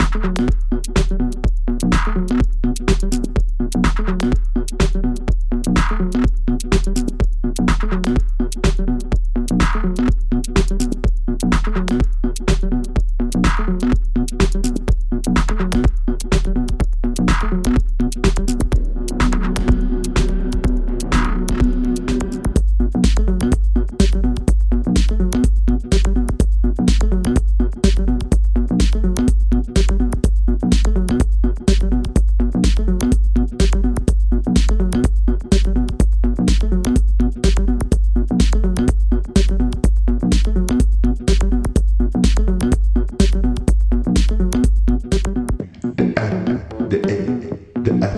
thank you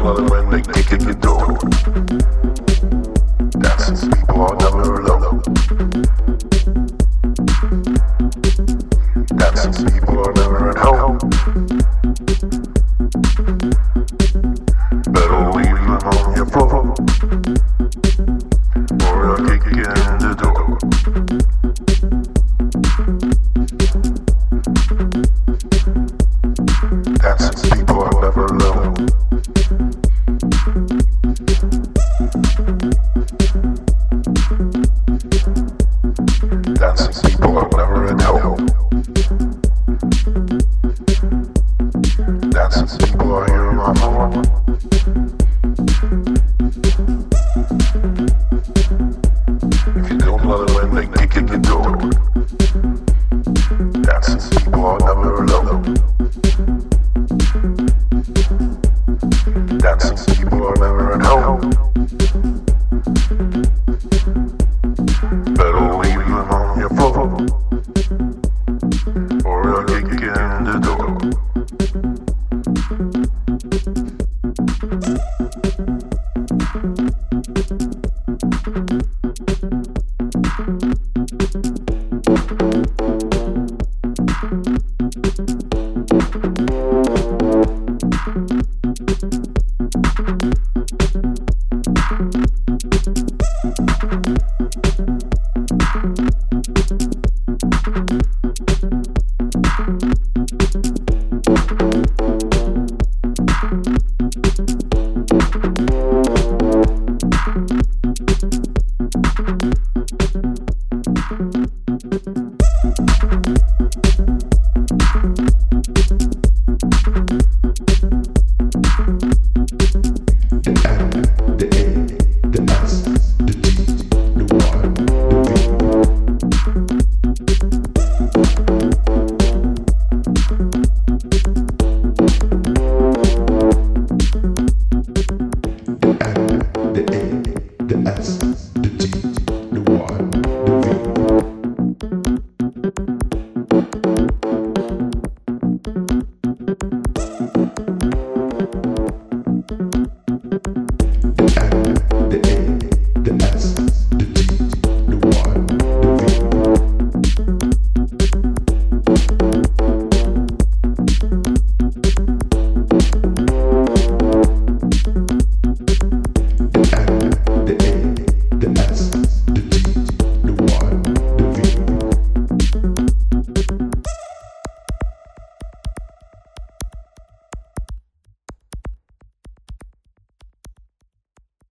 blood when they kick in your. That's people people are never at home. Better leave them on your floor, or I'll kick you. Thank you.